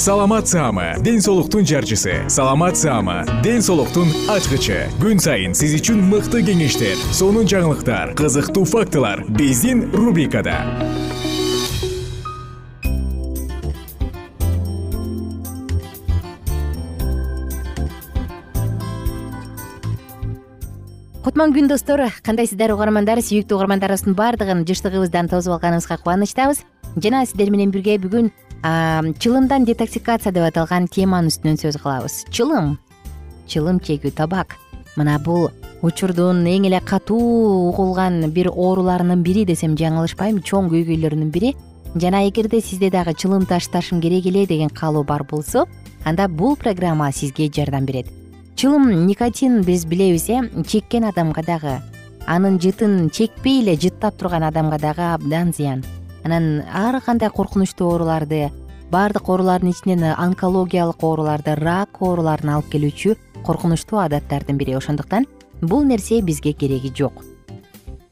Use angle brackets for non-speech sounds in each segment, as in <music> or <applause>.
саламат саама ден соолуктун жарчысы. Саламат саама ден соолуктун ачкычы. Күн сайын сиз үчүн мыкты кеңештер сонун жаңылыктар кызыктуу фактылар биздин рубрикада. Кутман күн достор кандайсыздар угармандар сүйүктүү угармандарыбыздын баардыгын жыштыгыбыздан тосуп алганыбызга кубанычтабыз. Жана сиздер менен бирге бүгүн чылымдан детоксикация деп аталган теманын үстүнөн сөз кылабыз. Чылым чылым чегүү табак. Мына бул учурдун эң эле катуу угулган бир ооруларынын бири десем жаңылышпайм. Чоң көйгөйлөрүнүн бири. Жана эгерде сизде дагы чылым ташташым керек эле деген каалоо бар болсо анда бул программа сизге жардам берет. Чылым никотин биз билебиз э? Чеккен адамга дагы анын жытын чекпей эле жыттап турган адамга дагы абдан зыян анан ар кандай коркунучтуу ооруларды баардык оорулардын ичинен онкологиялык ооруларды рак ооруларын алып келүүчү коркунучтуу адаттардын бири. Ошондуктан бул нерсе бизге кереги жок.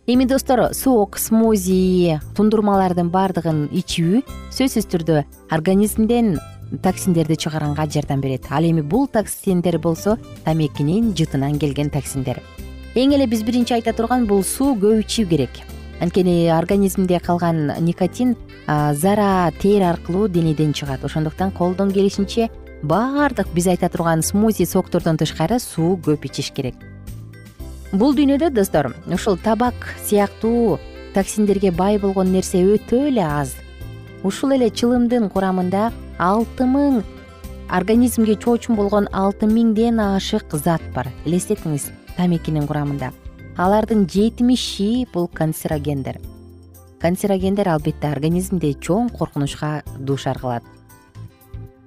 Эми достор сок смузи тундурмалардын баардыгын ичүү сөзсүз түрдө организмден токсиндерди чыгарганга жардам берет. Ал эми бул токсиндер болсо тамекинин жытынан келген токсиндер. Эң эле биз биринчи айта турган бул суу көп ичүү керек анткени организмде калган никотин зара тер аркылуу денеден чыгат. Ошондуктан колдон келишинче баардык биз айта турган смузи соктордон тышкары суу көп ичиш керек. Бул дүйнөдө достор ушул табак сыяктуу токсиндерге бай болгон нерсе өтө эле аз. Ушул эле чылымдын курамында алты миң организмге чоочун болгон алты миңден ашык зат бар. Элестетиңиз тамекинин курамында алардын жетимиши бул канцерогендер. Канцерогендер албетте организмди чоң коркунучка дуушар кылат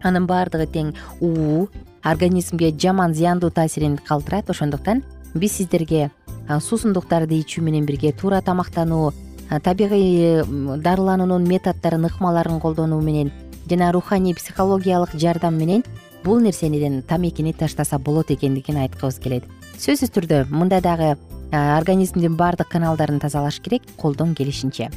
анын баардыгы тең уу организмге жаман зыяндуу таасирин калтырат. Ошондуктан биз сиздерге суусундуктарды ичүү менен бирге туура тамактануу табигый дарылануунун методдорун ыкмаларын колдонуу менен жана руханий психологиялык жардам менен бул нерсениден тамекини таштаса болот экендигин айткыбыз келет. Сөзсүз түрдө мында дагы организмдин баардык каналдарын тазалаш керек колдон келишинче.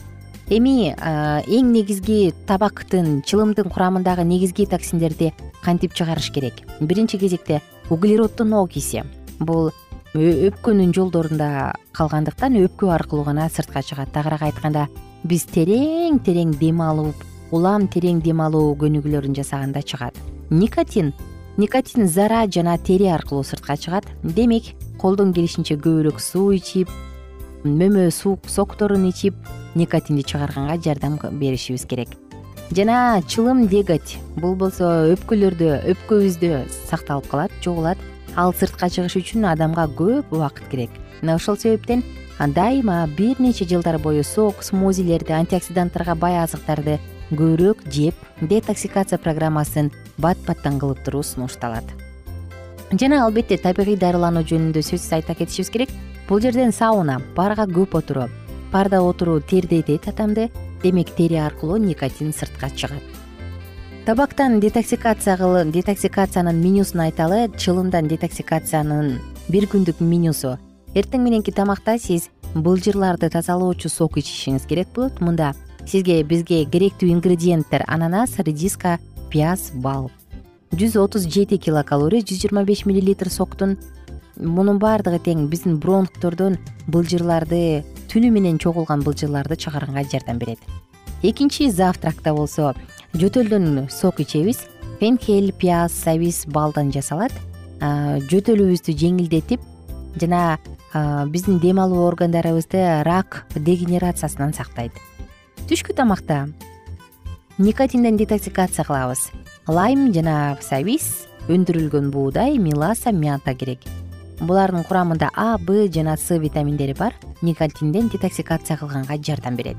Эми эң негизги табактын чылымдын курамындагы негизги токсиндерди кантип чыгарыш керек? Биринчи кезекте углероддун окиси бул өпкөнүн жолдорунда калгандыктан өпкө аркылуу гана сыртка чыгат. Тагыраак айтканда биз терең терең дем алып улам терең дем алуу көнүгүүлөрүн жасаганда чыгат. Никотин никотин зара жана тери аркылуу сыртка чыгат. Демек колдон келишинче көбүрөөк суу ичип мөмө сокторун ичип никотинди чыгарганга жардам беришибиз керек. Жана чылым деготь бул болсо өпкөлөрдө өпкөбүздө сакталып калат жугулат. Ал сыртка чыгыш үчүн адамга көп убакыт керек. Мына ошол себептен дайыма бир нече жылдар бою сок смузилерди антиоксиданттарга бай азыктарды көбүрөөк жеп детоксикация программасын бат баттан кылып туруу сунушталат. Жана албетте табигый дарылануу жөнүндө сөзсүз айта кетишибиз керек. Бул жерден сауна барга көп отуруу парда отуруу тердетет адамды демек тери аркылуу никотин сыртка чыгат. Табактан детоксикация детоксикациянын менюсун айталы чылымдан детоксикациянын бир күндүк менюсу эртең мененки тамакта сиз былжырларды тазалоочу сок ичишиңиз керек болот. Мында сизге бизге керектүү ингредиенттер. Ананас редиска пияз бал. жүз отуз жети килокалория жүз жыйырма беш миллилитр соктун. Мунун баардыгы тең биздин бронхтордон былжырларды түнү менен чогулган былжырларды чыгарганга жардам берет. Экинчи завтракта болсо жөтөлдөн сок ичебиз фенхель пияз сабиз балдан жасалат. Жөтөлүбүздү жеңилдетип жана биздин дем алуу органдарыбызды рак дегенерациясынан сактайт түшкү тамакта. Никотинден детоксикация кылабыз. Лайм жана сабиз өндүрүлгөн буудай меласа мята керек. Булардын курамында а б жана с витаминдери бар. Никотинден детоксикация кылганга жардам берет.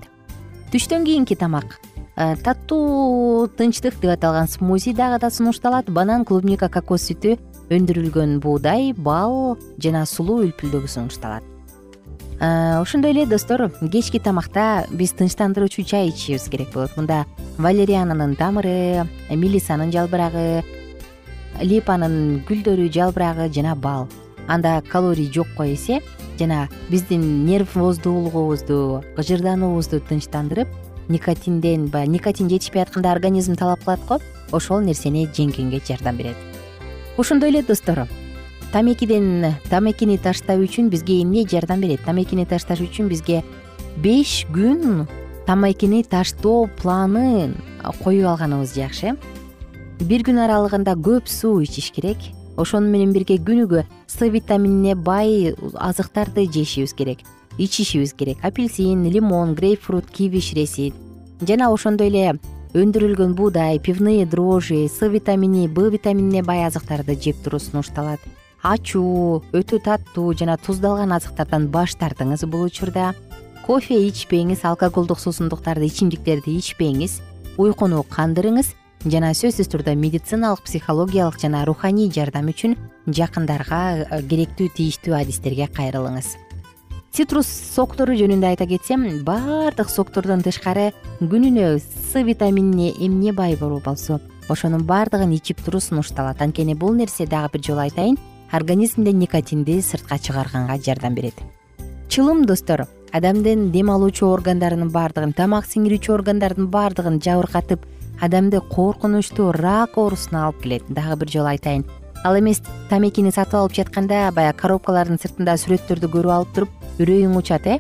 Түштөн кийинки тамак. Таттуу тынчтык деп аталган смузи дагы да сунушталат. Банан клубника кокос сүтү өндүрүлгөн буудай бал жана сулуу үлпүлдөгү сунушталат ошондой эле достор кечки тамакта биз тынчтандыруучу чай ичишибиз керек болот. Мында валериананын тамыры мелисанын жалбырагы липанын гүлдөрү жалбырагы жана бал. Анда калорий жокко эсе жана биздин нерв ооздуулугубузду ыжырдануубузду тынчтандырып никотинден баягы никотин жетишпей атканда организм талап кылат го ошол нерсени жеңгенге жардам берет. Ошондой эле достор тамекиден тамекини таштоо үчүн бизге эмне жардам берет? Тамекини ташташ үчүн бизге беш күн тамекини таштоо планын коюп алганыбыз жакшы. Бир күн аралыгында көп суу ичиш керек. Ошону менен бирге күнүгө с витаминине бай азыктарды жешибиз керек ичишибиз керек. Апельсин лимон грейпфрут киви ширеси. Жана ошондой эле өндүрүлгөн буудай пивные дрожжи с витамини б витаминине бай азыктарды жеп туруу сунушталат ачуу өтө таттуу жана туздалган азыктардан баш тартыңыз бул учурда. Кофе ичпеңиз алкоголдук суусундуктарды ичимдиктерди ичпеңиз уйкуну кандырыңыз жана сөзсүз түрдө медициналык психологиялык жана руханий жардам үчүн жакындарга э, керектүү тийиштүү адистерге кайрылыңыз. Цитрус соктору жөнүндө айта кетсем баардык соктордон тышкары күнүнө с витаминине эмне бай болсо ошонун баардыгын ичип туруу сунушталат анткени бул нерсе дагы бир жолу айтайын организмден никотинди сыртка чыгарганга жардам берет. Чылым достор адамдын дем алуучу органдарынын баардыгын тамак сиңирүүчү органдардын баардыгын жабыркатып адамды коркунучтуу рак оорусуна алып келет. Дагы бир жолу айтайын. Ал эмес тамекини сатып алып жатканда баягы коробкалардын сыртында сүрөттөрдү көрүп алып туруп үрөйүң учат э?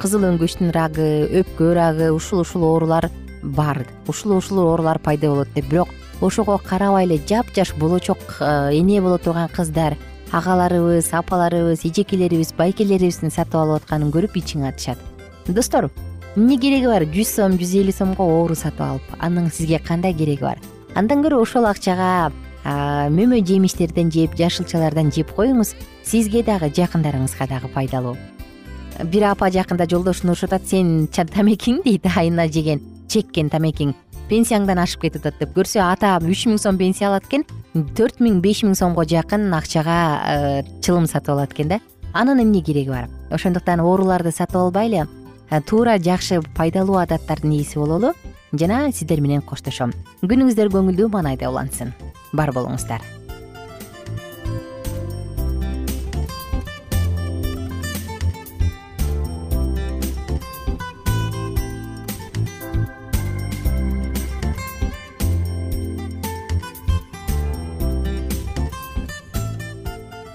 Кызыл өңгөчтүн рагы өпкө рагы ушул ушул оорулар бар. Ушул ушул оорулар пайда болот деп. Бирок ошого карабай эле жапжаш болочок эне боло турган кыздар агаларыбыз апаларыбыз эжекелерибиз байкелерибиздин сатып алып атканын көрүп ичиң атышат. Достор эмне кереги бар? Жүз сом жүз элүү сомго оору сатып алып анын сизге кандай кереги бар? Андан көрө ошол акчага мөмө жемиштерден жеп жашылчалардан жеп коюңуз сизге дагы жакындарыңызга дагы пайдалуу. Бир апа жакында жолдошуна урушуп атат сен тамекиң дейт айына жеген чеккен тамекиң пенсияңдан ашып кетип атат деп көрсө ата үч миң сом пенсия алат экен төрт миң беш миң сомго жакын акчага э, чылым сатып алат экен да. Анын эмне кереги бар? Ошондуктан ооруларды сатып албайлы э, туура жакшы пайдалуу адаттардын ээси бололу жана сиздер менен коштошом. Күнүңүздөр көңүлдүү маанайда улансын. Бар болуңуздар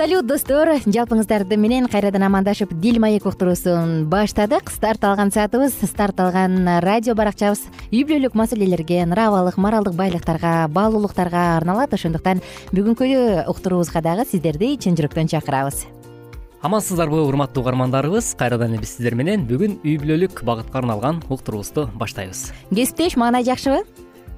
салют достор. Жалпыңыздарды менен кайрадан амандашып дил маек уктуруусун баштадык. Старт алган саатыбыз старт алган радио баракчабыз. Үй бүлөлүк маселелерге нравалык моралдык байлыктарга баалуулуктарга арналат. Ошондуктан бүгүнкү уктуруубузга дагы сиздерди чын жүрөктөн чакырабыз. Амансыздарбы урматтуу угармандарыбыз. Кайрадан эле биз сиздер менен бүгүн үй бүлөлүк багытка арналган уктуруубузду баштайбыз. Кесиптеш маанай жакшыбы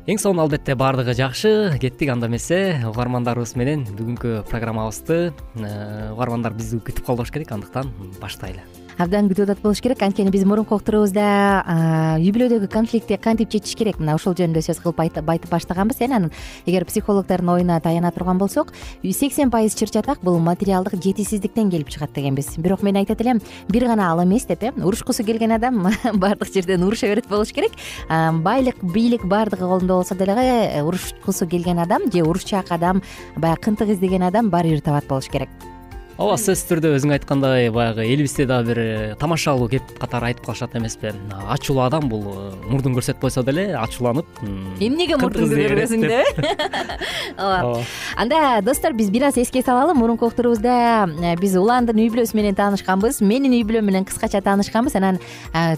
эң сонун албетте баардыгы жакшы. Кеттик анда эмесе. Угармандарыбыз менен бүгүнкү программабызды э, угармандар бизди күтүп калды болуш керек андыктан баштайлы абдан күтүп атат болуш керек. Анткени биз мурунку уктуруубузда үй бүлөдөгү конфликтти кантип чечиш керек? Мына ошол жөнүндө сөз кылып айтып баштаганбыз. Э анан эгер психологдордун оюна таяна турган болсок сексен пайыз чыр чатак бул материалдык жетишсиздиктен келип чыгат дегенбиз. Бирок мен айтат элем бир гана ал эмес деп э урушкусу келген адам <laughs> баардык жерден уруша берет болуш керек. Байлык бийлик баардыгы колунда болсо деле урушкусу келген адам же урушчаак адам баягы кынтык издеген адам баары бир табат болуш керек ооба сөзсүз түрдө өзүң айткандай баягы элибизде дагы бир э, тамашалуу кеп катары айтып калышат эмеспи ачуулуу адам бул э, мурдун көрсөтүп койсо деле ачууланып эмнеге мурдуңду көрбөсүң деп. <laughs> ооба анда достор биз бир аз эске салалы мурунку уктуруубузда э, биз уландын үй бүлөсү менен таанышканбыз. Менин үй бүлөм менен кыскача таанышканбыз. Анан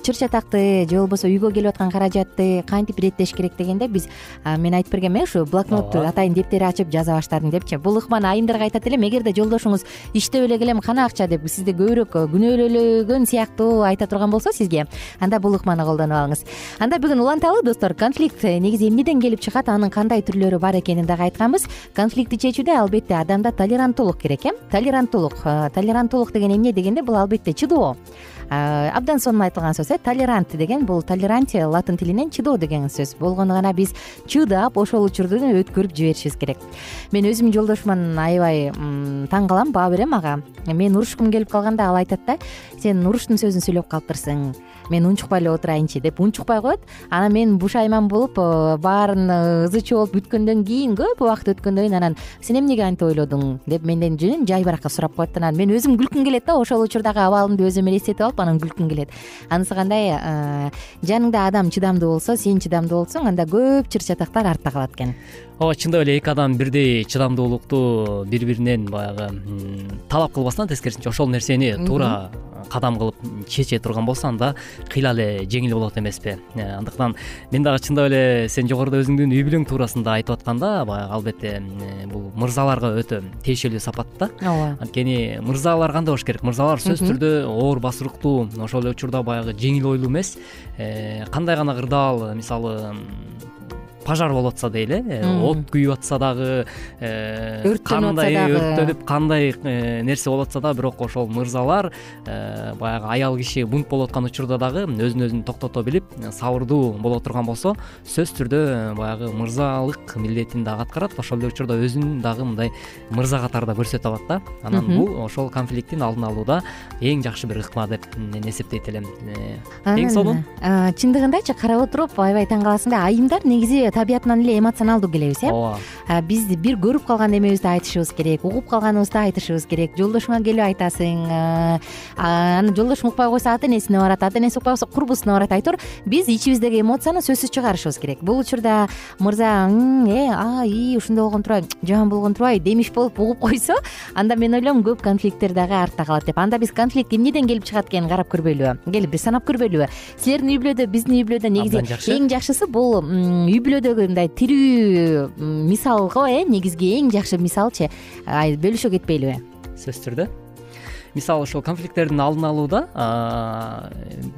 чыр чатакты же болбосо үйгө келип аткан каражатты кантип иреттеш керек дегенде биз мен айтып бергем э ушу блокнот атайын дептер ачып жаза баштадым депчи. Бул ыкманы айымдарга айтат элем эгерде жолдошуңуз иштеп эле келем кана акча деп сизди көбүрөөк күнөөлөгөн сыяктуу айта турган болсо сизге анда бул ыкманы колдонуп алыңыз. Анда бүгүн уланталы достор конфликт э, негизи эмнеден келип чыгат анын кандай түрлөрү бар экенин дагы айтканбыз. Конфликтти чечүүдө албетте адамда толеранттуулук керек э? Толеранттуулук э, толеранттуулук деген эмне дегенде бул албетте чыдоо абдан сонун айтылган сөз э толерант деген. Бул толерантия латын тилинен чыдоо деген сөз. Болгону гана биз чыдап ошол учурду өткөрүп жиберишибиз керек. Мен өзүмдүн жолдошуман аябай таң калам баа берем ага. Мен урушкум келип калганда ал айтат да сен уруштун сөзүн сүйлөп калыптырсың мен унчукпай эле отурайынчы деп унчукпай коет. Анан мен бушайман болуп э, баарын э, ызы чуу болуп бүткөндөн кийин көп убакыт өткөндөн кийин анан сен эмнеге антип ойлодуң? деп менден жөн жайбаракат сурап коет анан. Мен өзүм күлкүм келет да ошол учурдагы абалымды өзүмө элестетип алып анан күлкүм келет. Анысы кандай э, жаныңда адам чыдамдуу болсо сен чыдамдуу болсоң анда көп чыр чатактар артта калат экен. Ооба чындап эле эки адам бирдей чыдамдуулукту бири биринен баягы талап кылбастан тескерисинче ошол нерсени туура кадам кылып чече турган болсо анда кыйла эле жеңил болот эмеспи. Э, андыктан мен дагы чындап эле сен жогоруда өзүңдүн үй бүлөң туурасында айтып атканда баягы албетте бул мырзаларга өтө тиешелүү сапат да. Ооба. Анткени мырзалар кандай болуш керек? Мырзалар сөзсүз түрдө оор ошол эле учурда баягы жеңил ойлуу эмес. Э, кандай гана кырдаал мисалы пожар болуп атса дейли от күйүп атса дагы өрттөнүп кандай атса дагы. өрттөнүп кандай нерсе болуп атса дагы бирок ошол мырзалар баягы аял киши бунт болуп аткан учурда дагы өзүн өзүн токтото билип сабырдуу боло турган болсо сөзсүз түрдө баягы мырзалык милдетин дагы аткарат. Ошол эле учурда өзүн дагы мындай мырза катары да көрсөтүп алат да. Анан бул ошол конфликттин алдын алууда эң жакшы бир ыкма деп мен эсептейт элем эң сонун. чындыгындачы карап отуруп аябай таң каласың да айымдар негизи табиятынан эле эмоционалдуу келебиз э? Ооба. Биз бир көрүп калган эмебизди айтышыбыз керек угуп калганыбызды айтышыбыз керек. Жолдошуңа келип айтасың анан жолдошуң укпай койсо ата энесине барат ата энеси укпай койсо курбусуна барат айтор биз ичибиздеги эмоцияны сөзсүз чыгарышыбыз керек. Бул учурда мырза э а ии ушундай болгон турбайбы жаман болгон турбайбы? демиш болуп угуп койсо анда мен ойлойм көп конфликттер дагы артта калат деп. Анда биз конфликт эмнеден келип чыгат экенин карап көрбөйлүбү? Келип бир санап көрбөйлүбү. Силердин үй бүлөдө биздин үй бүлөдө негизи эң жакшысы бул үй бүлөдөгү мындай тирүү мисалго э негизги эң жакшы мисалчы бөлүшө кетпейлиби? Сөзсүз түрдө мисалы ошол конфликттердин алдын алууда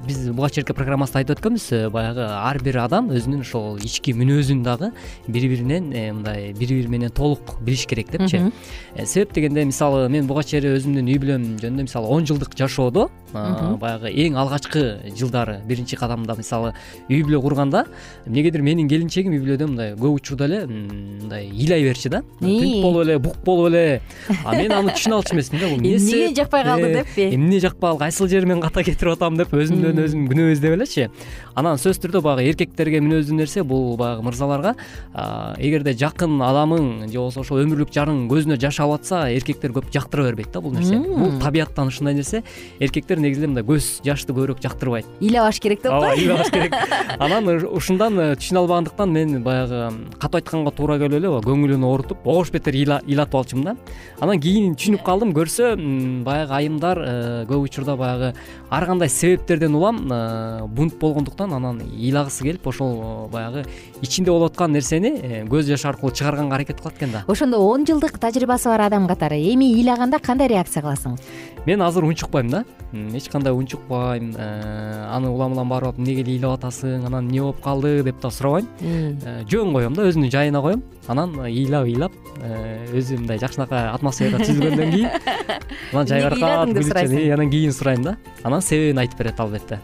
биз буга чейинки программабызда айтып өткөнбүз баягы ар бир адам өзүнүн ошол ички мүнөзүн дагы бири биринен э, мындай бири бири менен толук билиш керек депчи. Э, себеп дегенде мисалы мен буга чейин өзүмдүн үй бүлөм жөнүндө мисалы он жылдык жашоодо баягы эң алгачкы жылдары биринчи кадамда мисалы үй бүлө курганда эмнегедир менин келинчегим үй бүлөдө мындай көп учурда эле мындай ыйлай берчү да. Тынч болуп эле бук болуп эле. А мен аны түшүнө алчу эмесмин да бул эмнеге жакпай калды э, деппи. эмне жакпай кайсыл жеримен ката кетирип атам деп өзүмдөн өзүм күнөө издеп элечи. Анан сөзсүз түрдө баягы эркектерге мүнөздүү нерсе бул баягы мырзаларга эгерде жакын адамың же болбосо ошол өмүрлүк жарың көзүнө жаш алып атса эркектер көп жактыра бербейт да бул нерсе. Бул табияттан ушундай нерсе. Эркектер негизи эле мындай көз жашты көбүрөөк жактырбайт. Ыйлабаш керек деп ооба ко ыйлабаш керек. Анан ушундан э, түшүнө албагандыктан мен баягы катуу айтканга туура келип эле көңүлүн оорутуп огош бетер ыйлатып алчумун да. Анан кийин түшүнүп калдым көрсө баягы айымдар э, көп учурда баягы ар кандай себептерден улам э, бунт болгондуктан анан ыйлагысы келип ошол баягы ичинде болуп аткан нерсени көз жаш аркылуу чыгарганга аракет кылат экен да. Ошондо он жылдык тажрыйбасы бар адам катары эми ыйлаганда кандай реакция кыласың мен азыр унчукпайм да. Эч кандай унчукпайм э, аны улам улам барып алып эмнеге эле ыйлап атасың анан эмне болуп калды деп да сурабайм. Э, жөн коем да өзүнүн жайына коем. Анан ыйлап ыйлап э, өзү мындай жакшынакай атмосфера түзүлгөндөн кийин <laughs> анан жайгаркап деп сурайсың? анан кийин сурайм да. Анан себебин айтып берет албетте.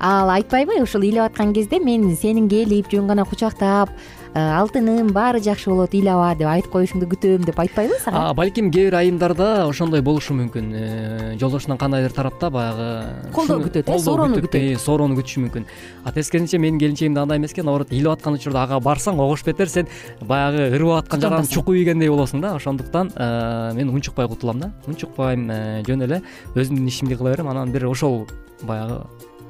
Ал айтпайбы ушул ыйлап аткан кезде мен сенин келип жөн гана кучактап Э, алтыным баары жакшы болот ыйлаба деп айтып коюшуңду күтөм деп айтпайбы сага. Балким кээ бир айымдарда ошондой болушу мүмкүн. Э, жолдошунан кандайдыр тарапта баягы колдоо күтөт э сороону күтөт сороону күтүшү мүмкүн. А тескерисинче менин келинчегим да андай эмес экен наоборот ыйлап аткан учурда ага барсаң огош бетер сен баягы ырып аткан жаган чукуп ийгендей болосуң да. Ошондуктан э, мен унчукпай кутулам да. Унчукпайм жөн эле өзүмдүн ишимди кыла берем. Анан бир ошол баягы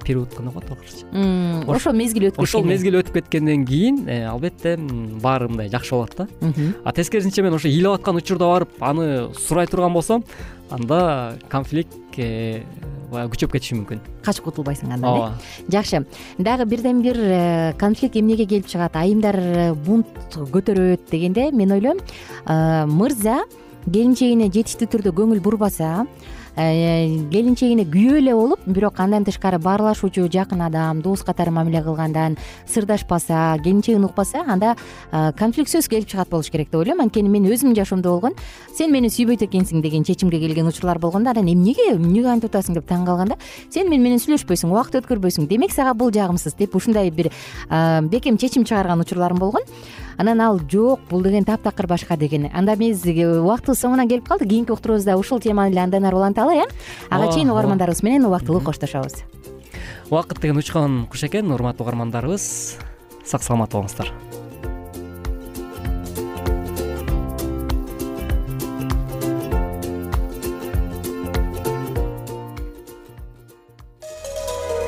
период кандай коет ошол мезгил өтүп ошол мезгил өтүп кеткенден кийин э, албетте баары мындай жакшы болот да. А тескерисинче мен ошо ыйлап аткан учурда барып аны сурай турган болсом анда конфликт э, баягы күчөп кетиши мүмкүн. Качып кутулбайсың андан ооба. э? Жакшы. Дагы бирден бир конфликт эмнеге келип чыгат айымдар бунт көтөрөт дегенде мен ойлойм мырза келинчегине жетиштүү түрдө көңүл бурбаса Э, келинчегине күйөө эле болуп бирок андан тышкары баарлашуучу жакын адам дос катары мамиле кылгандан сырдашпаса келинчегин укпаса анда э, конфликт сөзсүз келип чыгат болуш керек деп ойлойм. Анткени мен өзүмдүн жашоомдо болгон сен мени сүйбөйт экенсиң деген чечимге келген учурлар болгон да анан эмнеге эмнеге антип атасың деп таң калганда сен мени менен сүйлөшпөйсүң убакыт өткөрбөйсүң демек сага бул жагымсыз деп ушундай бир э, бекем чечим чыгарган учурларым болгон. Анан ал жок бул деген таптакыр башка деген. Анда биз убактыбыз соңуна келип калды кийинки уктуруубузда ушул теманы эле андан ары э? Ага чейин угармандарыбыз менен убактылуу коштошобуз убакыт деген учкан куш экен? Урматтуу угармандарыбыз сак саламат болуңуздар.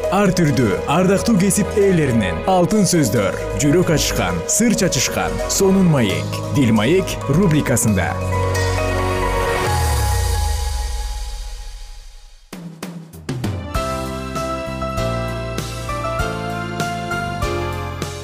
Ар түрдүү ардактуу кесип ээлеринен алтын сөздөр жүрөк ачышкан сыр чачышкан сонун маек дил маек рубрикасында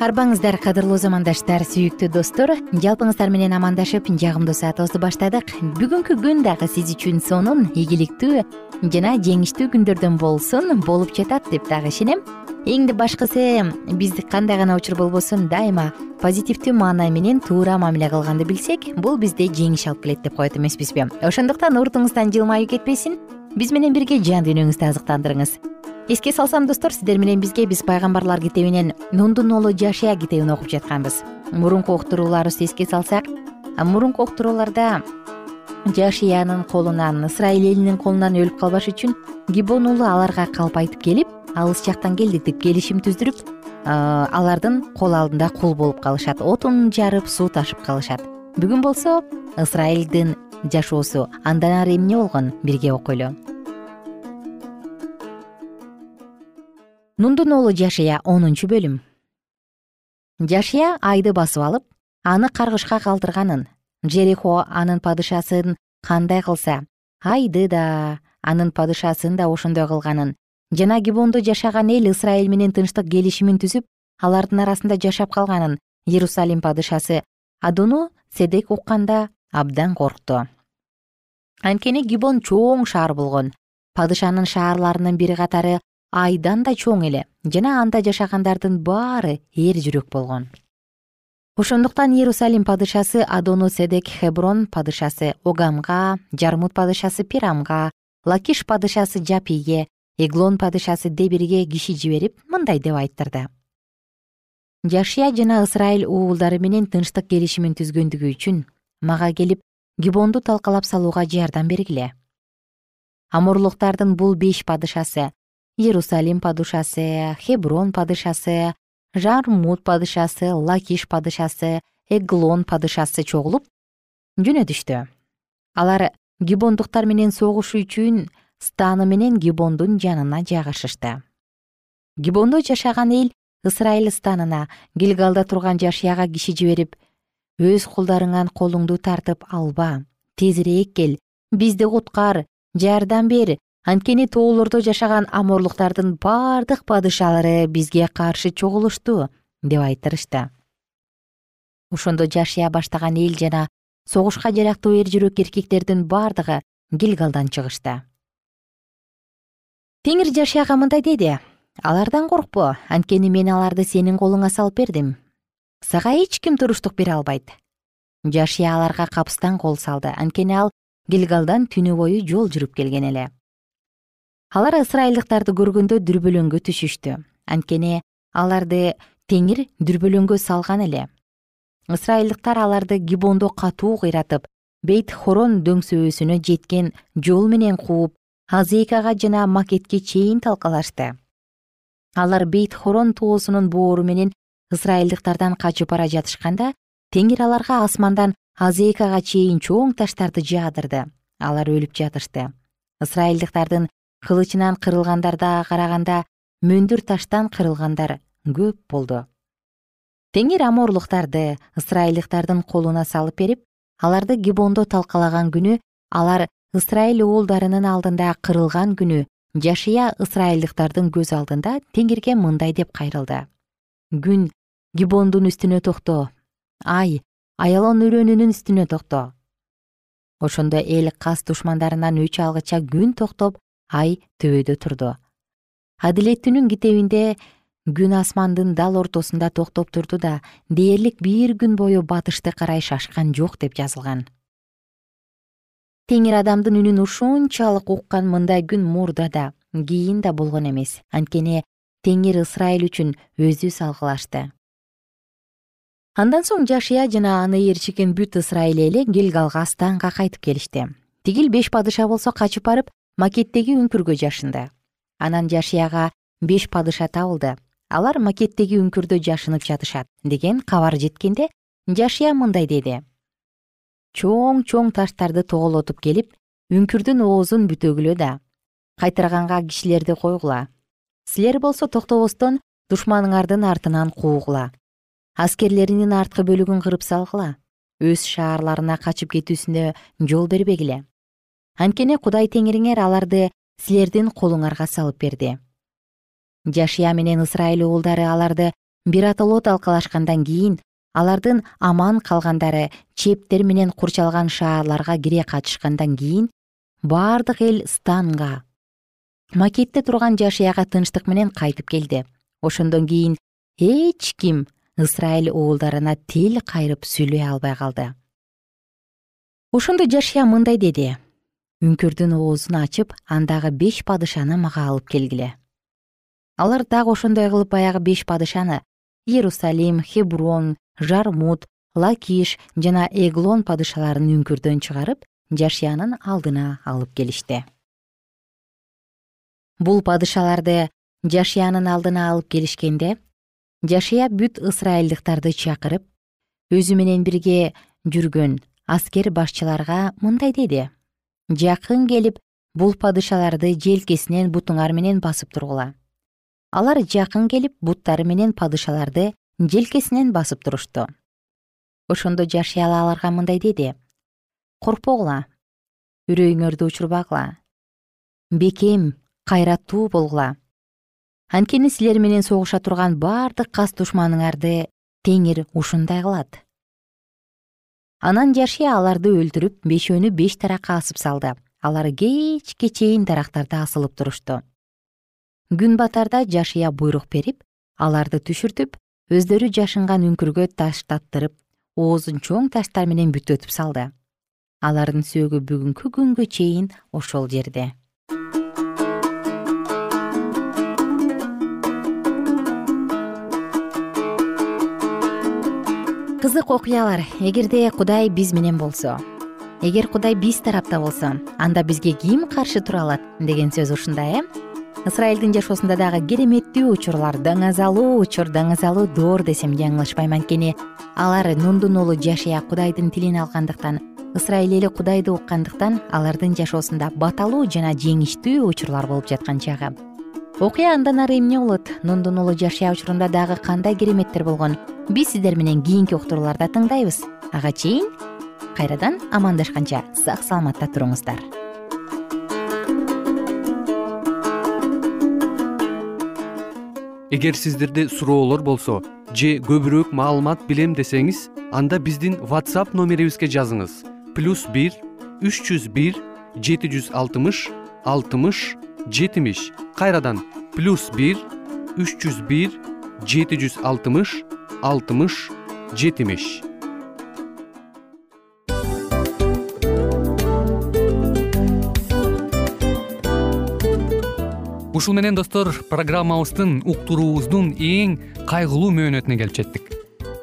арбаңыздар кадырлуу замандаштар сүйүктүү достор. Жалпыңыздар менен амандашып жагымдуу саатыбызды баштадык. Бүгүнкү күн дагы сиз үчүн сонун ийгиликтүү жана жеңиштүү күндөрдөн болсун болуп жатат деп дагы ишенем. Эң башкысы биз кандай гана учур болбосун дайыма позитивдүү маанай менен туура мамиле кылганды билсек бул бизде жеңиш алып келет деп коет эмеспизби. Ошондуктан уртуңуздан жылмаюу кетпесин. Биз менен бирге жан дүйнөңүздү азыктандырыңыз эске салсам достор сиздер менен бизге биз пайгамбарлар китебинен нундун уулу жашия китебин окуп жатканбыз. Мурунку уктурууларыбызды эске салсак мурунку уктурууларда жашиянын колунан ысрайыл элинин колунан өлүп калбаш үчүн гибон уулу аларга калп айтып келип алыс жактан келдик деп келишим түздүрүп алардын кол алдында кул болуп калышат. Отун жарып суу ташып калышат. Бүгүн болсо ысрайылдын жашоосу андан ары эмне болгон? Бирге окуйлу нундун уулу жашия онунчу бөлүм. Жашия айды басып алып аны каргышка калтырганын жерихо анын падышасын кандай кылса айды да анын падышасын да ошондой кылганын жана гибондо жашаган эл ысрайыл менен тынчтык келишимин түзүп алардын арасында жашап калганын иерусалим падышасы адону седек укканда абдан коркту анткени гибон чоң шаар болгон. Падышанын шаарларынын бир катары айдан да чоң эле жана анда жашагандардын баары эр жүрөк болгон. Ошондуктан иерусалим падышасы адону седек хеброн падышасы огамга жармут падышасы пирамга лакиш падышасы жапиге эглон падышасы дебирге киши жиберип мындай деп айттырды. Жашия жана ысрайыл уулдары менен тынчтык келишимин түзгөндүгү үчүн мага келип гибонду талкалап салууга жардам бергиле. Амурлуктардын бул беш падышасы иерусалим падышасы хеброн падышасы жармут падышасы лакиш падышасы эглон падышасы чогулуп жөнөдүштү алар гибондуктар менен согуш үчүн станы менен гибондун жанына жайгашышты. Гибондо жашаган эл ысрайыл станына гилгалда турган жашияга киши жиберип өз кулдарыңан колуңду тартып алба тезирээк кел бизди куткар жардам бер анткени тоолордо жашаган аморлуктардын бардык падышалары бизге каршы чогулушту деп айтырышты ошондо жашия баштаган эл жана согушка жарактуу эр жүрөк эркектердин бардыгы гилгалдан чыгышты. Теңир жашияга мындай деди алардан коркпо анткени мен аларды сенин колуңа салып бердим. Сага эч ким туруштук бере албайт жашия аларга капыстан кол салды. Анткени ал гилгалдан түнү бою жол жүрүп келген эле алар ысрайылдыктарды көргөндө дүрбөлөңгө түшүштү. Анткени аларды теңир дүрбөлөңгө салган эле. Ысрайылдыктар аларды гибондо катуу кыйратып бейт хорон дөңсөөсүнө жеткен жол менен кууп азекага жана макетке чейин талкалашты. Алар бейт хорон тоосунун боору менен ысрайылдыктардан качып бара жатышканда теңир аларга асмандан азекага чейин чоң таштарды жаадырды. Алар өлүп жатышты кылычынан кырылгандарга караганда мөндүр таштан кырылгандар көп болду. Теңир аморлуктарды ысрайылдыктардын колуна салып берип аларды гибондо талкалаган күнү алар ысрайыл уулдарынын алдында кырылган күнү жашия ысрайылдыктардын көз алдында теңирге мындай деп кайрылды. Күн гибондун үстүнө токто. Ай аялон үрөнүнүн үстүнө токто. Ошондо эл кас душмандарынан өч алгыча күн токтоп ай төбөдө турду. Адилеттүүнүн китебинде күн асмандын дал ортосунда токтоп турду да дээрлик бир күн бою батышты карай шашкан жок деп жазылган. Теңир адамдын үнүн ушунчалык уккан мындай күн мурда да кийин да болгон эмес. Анткени теңир ысрайыл үчүн өзү салгылашты. Андан соң жашия жана аны ээрчикен бүт ысрайыл эли гилгалга станга кайтып келишти. Тигил беш падыша болсо качып барып макеттеги үңкүргө жашынды. Анан жашияга беш падыша табылды алар макеттеги үңкүрдө жашынып жатышат деген кабар жеткенде жашия мындай деди. Чоң чоң таштарды тоголотуп келип үңкүрдүн оозун бүтөгүлө да кайтарганга кишилерди койгула. Силер болсо токтобостон душманыңардын артынан куугула. Аскерлеринин арткы бөлүгүн кырып салгыла. Өз шаарларына качып кетүүсүнө жол бербегиле анткени кудай теңириңер аларды силердин колуңарга салып берди. Жашия менен ысрайыл уулдары аларды биротоло талкалашкандан кийин алардын аман калгандары чептер менен курчалган шаарларга кире катышкандан кийин бардык эл станга макетте турган жашыяга тынчтык менен кайтып келди. Ошондон кийин эч ким ысрайыл уулдарына тил кайрып сүйлөй албай калды. Ошондо жашыя мындай деди үңкүрдүн оозун ачып андагы беш падышаны мага алып келгиле. Алар дагы ошондой кылып баягы беш падышаны иерусалим хеброн жармут лакиш жана эглон падышаларын үңкүрдөн чыгарып жашиянын алдына алып келишти. Бул падышаларды жашиянын алдына алып келишкенде жашия бүт ысрайылдыктарды чакырып өзү менен бирге жүргөн аскер башчыларга мындай деди жакын келип бул падышаларды желкесинен бутуңар менен басып тургула. Алар жакын келип буттары менен падышаларды желкесинен басып турушту ошондо жашыял аларга мындай деди. Коркпогула үрөйүңөрдү учурбагыла. Бекем кайраттуу болгула. Анткени силер менен согуша турган бардык кас душманыңарды теңир ушундай кылат анан жашия аларды өлтүрүп бешөөнү беш таракка асып салды. Алар кечке чейин дарактарда асылып турушту күн батарда жашия буйрук берип аларды түшүртүп өздөрү жашынган үңкүргө таштаттырып оозун чоң таштар менен бүтөтүп салды. Алардын сөөгү бүгүнкү күнгө чейин ошол жерде кызык окуялар. Эгерде кудай биз менен болсо эгер кудай биз тарапта болсо анда бизге ким каршы тура алат деген сөз ушундай э? Ысрайылдын жашоосунда дагы кереметтүү учурлар даңазалуу учур даңазалуу доор десем жаңылышпайм анткени алар нундун уулу жашия кудайдын тилин алгандыктан ысрайыл эли кудайды уккандыктан алардын жашоосунда баталуу жана жеңиштүү учурлар болуп жаткан чагы окуя андан ары эмне болот? Нундун уулу жашия учурунда дагы кандай кереметтер болгон? Биз сиздер менен кийинки уктурууларда тыңдайбыз. Ага чейин кайрадан амандашканча сак саламатта туруңуздар. Эгер сиздерде суроолор болсо же көбүрөөк маалымат билем десеңиз анда биздин whatsapp номерибизге жазыңыз. Плюс бир үч жүз бир жети жүз алтымыш алтымыш жетимиш кайрадан плюс бир үч жүз бир жети жүз алтымыш алтымыш жетимиш. Ушул менен достор программабыздын уктуруубуздун эң кайгылуу мөөнөтүнө келип жеттик